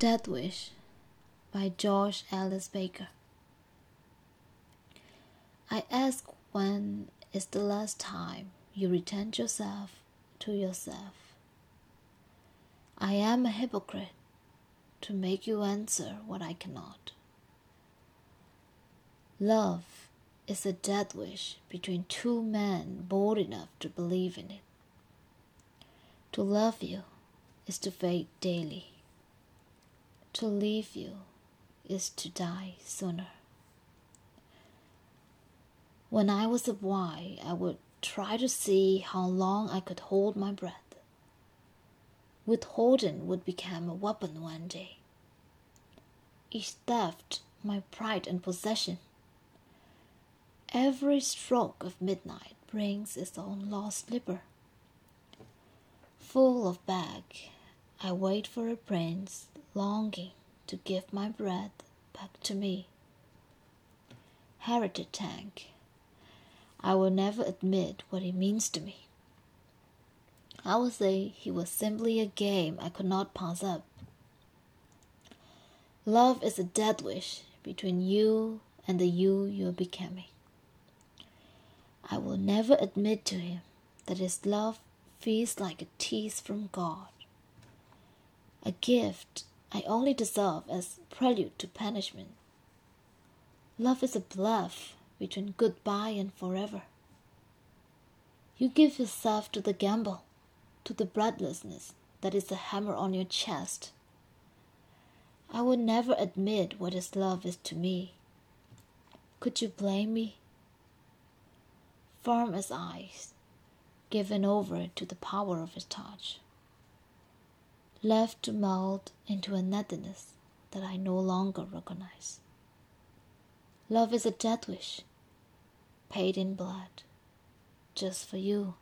Death Wish by Josh Alex Baker. I ask when is the last time you returned yourself to yourself. I am a hypocrite to make you answer what I cannot. Love is a death wish between two men bold enough to believe in it. To love you is to fade daily. To leave you is to die sooner. When I was a boy, I would try to see how long I could hold my breath. Withholding would become a weapon one day. Each theft my pride and possession. Every stroke of midnight brings its own lost slipper. Full of bag, I wait for a prince longing to give my breath back to me. Heritage tank, I will never admit what it means to me. I will say he was simply a game I could not pass up. Love is a death wish between you and the you you're becoming. I will never admit to him that his love feels like a tease from God, a gift I only deserve as prelude to punishment. Love is a bluff between goodbye and forever. You give yourself to the gamble, to the breathlessness that is a hammer on your chest. I would never admit what his love is to me. Could you blame me? Firm as ice, given over to the power of his touch, left to melt into a nothingness that I no longer recognize. Love is a death wish, paid in blood, just for you.